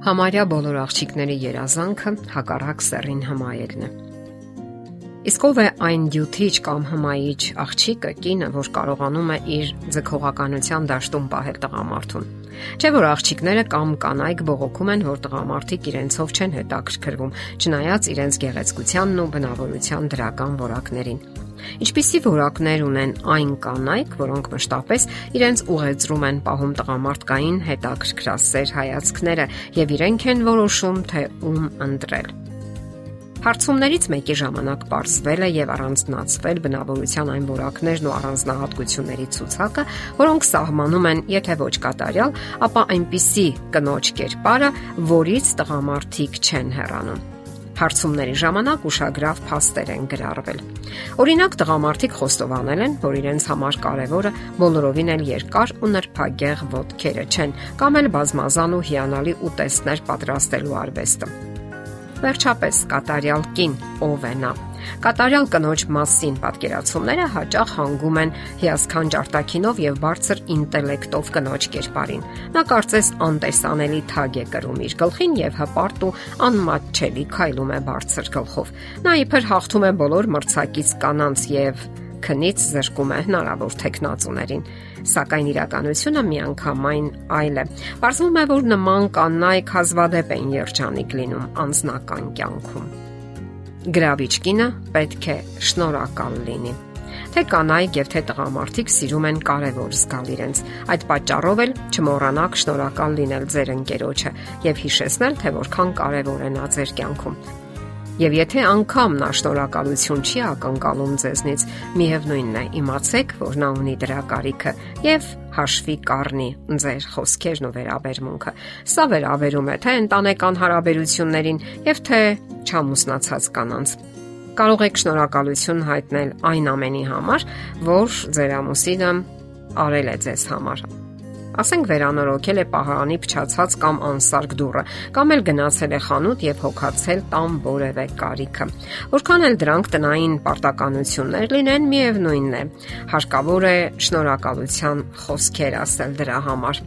Համարյա բոլոր աղջիկների երազանքը հակառակ սեռին հմայելն է։ Իսկ ով է այն դյութիչ կամ հմայիչ աղջիկը, կինը, որ կարողանում է իր ձգողականության դաշտում պահել տղամարդուն։ Չէ՞ որ աղջիկները կամ կանայք բողոքում են, որ տղամարդիկ իրենցով չեն հետաքրքրվում, չնայած իրենց գեղեցկությանն ու բնավորության դրական որակներին։ Ինչպիսի որակներ ունեն այն կանայք, որոնք մշտապես իրենց ուղեծրում են պահում տղամարդկային հետաքրքրասեր հայացքները եւ իրենք են որոշում, թե ում ընտրել։ Հարցումներից մեկի ժամանակ ողջվել է եւ առանձնացվել բնավորության այն որակներն ու առանձնահատկությունների ցուցակը, որոնք սահմանում են, եթե ոչ կատարյալ, ապա այնպիսի կնոջ կերպարը, որից տղամարդիկ չեն հեռանում հարցումների ժամանակ ուշագրավ փաստեր են գրառվել։ Օրինակ տղամարդիկ խոստովանել են, որ իրենց համար կարևորը բոլորովին էլ երկար ու նրբագեղ ոտքերը չեն, կամ էլ բազմազան ու հիանալի ուտեստներ պատրաստելու արվեստը։ Վերջապես կատարյալ կին ով է նա։ Կատարյալ կնոջ մասին պատկերացումները հաճախ հանգում են հիասքանչ արտակինով եւ բարձր ինտելեկտով կնոջ կերպարին։ Նա կարծես անտեսանելի թագ է կրում իր գլխին եւ հպարտ ու անմատչելի քայլում է բարձր գլխով։ Նա իբր հաղթում է բոլոր մրցակից կանանց եւ քնից զրկում է հնարավոր տեխնացուներին սակայն իրականությունը միանգամայն այլ է։ Պարզվում է, որ նման կանայք հազվադեպ են երջանիկ լինում անznական կյանքում գրավիչ կինը պետք է շնորհակալ լինի թե կանայք եւ թե տղամարդիկ սիրում են կարևոր զգալ իրենց։ Այդ պատճառով էլ չմոռանաք շնորհակալ լինել ձեր ընկերոջը եւ հիշեցնել, թե որքան կարևոր է նա ձեր կյանքում։ Եվ եթե անգամ նա շնորհակալություն չի ակնկալում ձեզնից, միևնույնն է, իմացեք, որ նա ունի դրա կարիքը եւ հաշվի կառնի ձեր խոսքերն ու վերաբերմունքը։ Սա վերաբերում է թե ընտանեկան հարաբերություններին եւ թե չամուսնացած կանանց կարող եք շնորհակալություն հայտնել այն ամենի համար, որ ձեր ամուսինը արել է ձեզ համար ասենք վերանորոգել է պահարանի փչացած կամ անսարք դուռը, կամ էլ գնացել է խանութ եւ հոգացել տան որևէ կարիքը։ Որքան էլ դրանք տնային պարտականություններ լինեն, միևնույնն է, հարկավոր է շնորհակալության խոսքեր ասել դրա համար։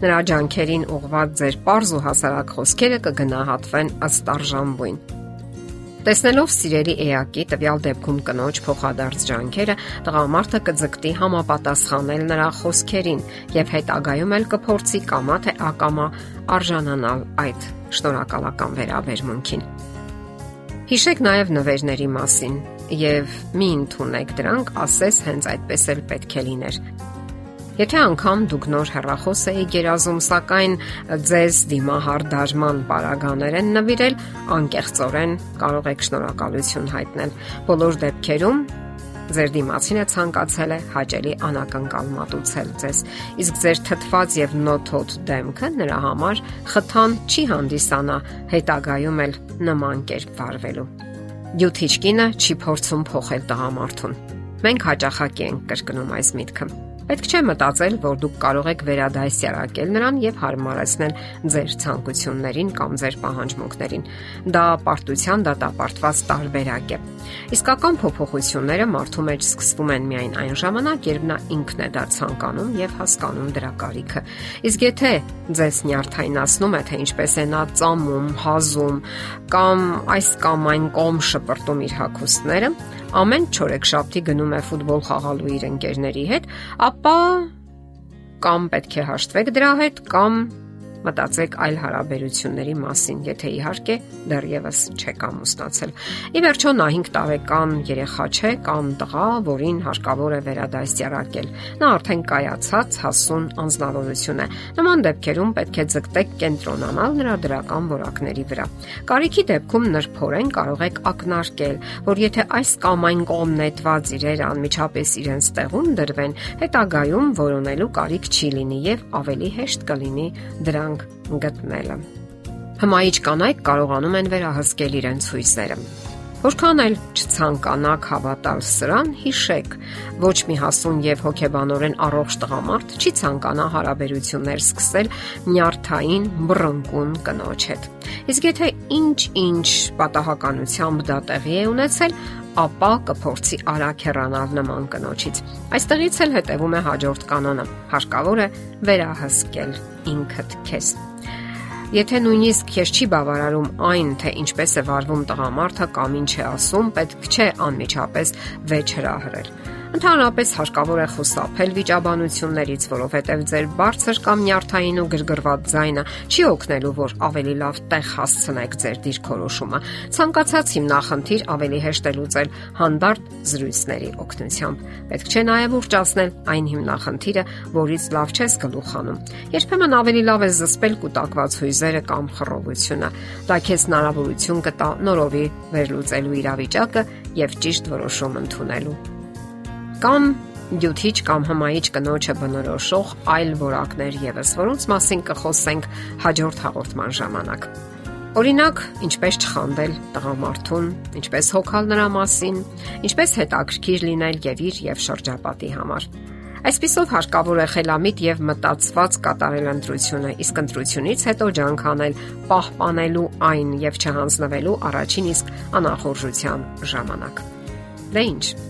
Նրա ջանքերին ուղված ձեր པարզ ու հասարակ խոսքերը կգնահատվեն ըստ արժանվույն։ Տեսնելով սիրելի էակի տվյալ դեպքում կնոջ փոխադարձ ջանքերը, տղամարդը կձգտի համապատասխանել նրա խոսքերին եւ հետագայում էլ կփորձի կամա թե ակամա արժանանալ այդ շնորհակալական վերաբերմունքին։ Հիշեք նաև նվերների մասին եւ մի ընդունեք դրանք, ասես հենց այդպես էլ պետք է լիներ։ Եթե անգամ դուք նոր հեռախոս եք երազում, սակայն ձեզ դիմահար դաժման պարագաներ են նվիրել, անկեղծորեն կարող եք շնորհակալություն հայտնել։ Բոլոր դեպքերում ձեր դիմացինը ցանկացել է հաճելի անակնկալ մատուցել ձեզ իսկ ձեր թթված եւ նոթոտ դեմքը նրա համար խթան չի հանդիսանա հետագայում էլ նման կերպ վարվելու Յութիչ կինը չի փորձում փոխել տղամարդուն մենք հաճախակի ենք կրկնում այս միտքը Պետք չէ մտածել, որ դուք կարող եք վերադասյարակել նրան եւ հարմարեցնել ձեր ցանկություններին կամ ձեր պահանջմունքներին։ Դա պարտության դատապարտված տարբերակ է։ Իսկական փոփոխությունները մարդու մեջ սկսվում են միայն այն ժամանակ, երբ նա ինքն է դա ցանկանում եւ հասկանում դրա կարիքը։ Իսկ եթե ձեզ նյարդայնացնում է, թե ինչպես է նա ծամում, հազում կամ այս կամ այն կողմ շպրտում իր հագուստները, ամեն չորեքշաբթի գնում է ֆուտբոլ խաղալու իր ընկերների հետ, ապա կամ պետք է հաշտվեք դրա հետ, կամ մտածեք այլ հարաբերությունների մասին, եթե իհարկե դեռևս չեք ամուսնացել։ Ի վերջո նա 5 տարեկան երեխա չէ կամ տղա, որին հարկավոր է վերադասյարակել։ Նա արդեն կայացած հասուն անznավորություն է։ Նման դեպքերում պետք է ձգտեք կենտրոնանալ նրա դրական որակների վրա։ Կարիքի դեպքում նրբորեն կարող եք ակնարկել, որ եթե այս կամ այն կողմ նետված իրեր անմիջապես իրենց տեղում դրվեն, հետագայում որոնելու կարիք չի լինի եւ ավելի հեշտ կլինի դրան կյանք գտնելը։ Հմայիչ կանայք կարողանում են վերահսկել իրենց հույսերը։ Որքան էլ չցանկանաք հավատալ սրան, հիշեք, ոչ մի հասուն եւ հոգեբանորեն առողջ տղամարդ չի ցանկանա հարաբերություններ սկսել նյարդային բռնկուն կնոջ հետ։ Իսկ եթե ինչ-ինչ պատահականությամբ դա տեղի է ունեցել, ապա կփորձի արագ հեռանալ նման կնոջից։ Այստեղից էլ հետևում է հաջորդ կանոնը. հարկավոր է վերահսկել ինքդ քեզ։ Եթե նույնիսկ քեզ չի բավարարում այն, թե ինչպես է վարվում տղամարդը կամ ինչ է ասում, պետք չէ անմիջապես վեճ հրահրել։ Ընդհանրապես հարկավոր է խուսափել վիճաբանություններից, որովհետև ձեր բարձր կամ նյարդային ու գրգռված ձայնը չի օգնելու, որ ավելի լավ տեղ հասցնեք ձեր դիրքորոշումը։ Ցանկացած հիմնախնդիր ավելի հեշտ է լուծել հանդարտ զրույցների օգնությամբ։ Պետք չէ նաև ուռճացնել այն հիմնախնդիրը, որից լավ չես գլուխ անում։ Երբեմն ավելի լավ է զսպել կൂട്ടակված հույզերը կամ խռովությունը։ Դա քեզ հնարավորություն կտա նորովի վերլուծելու իրավիճակը եւ ճիշտ որոշում ընդունելու կամ դյութիչ կամ հմայիչ կնոջը բնորոշող այլ որակներ եւս, որոնց մասին կխոսենք հաջորդ հաղորդման ժամանակ։ Օրինակ, ինչպես չխանդել տղամարդուն, ինչպես հոգալ նրա մասին, ինչպես հետաքրքիր լինել եւ իր եւ շրջապատի համար։ Այսպիսով հարկավոր է խելամիտ եւ մտածված կատարել ընտրությունը, իսկ ընտրությունից հետո ջանք անել պահպանելու այն եւ չհանձնվելու առաջին իսկ անախորժության ժամանակ։ Դե ի՞նչ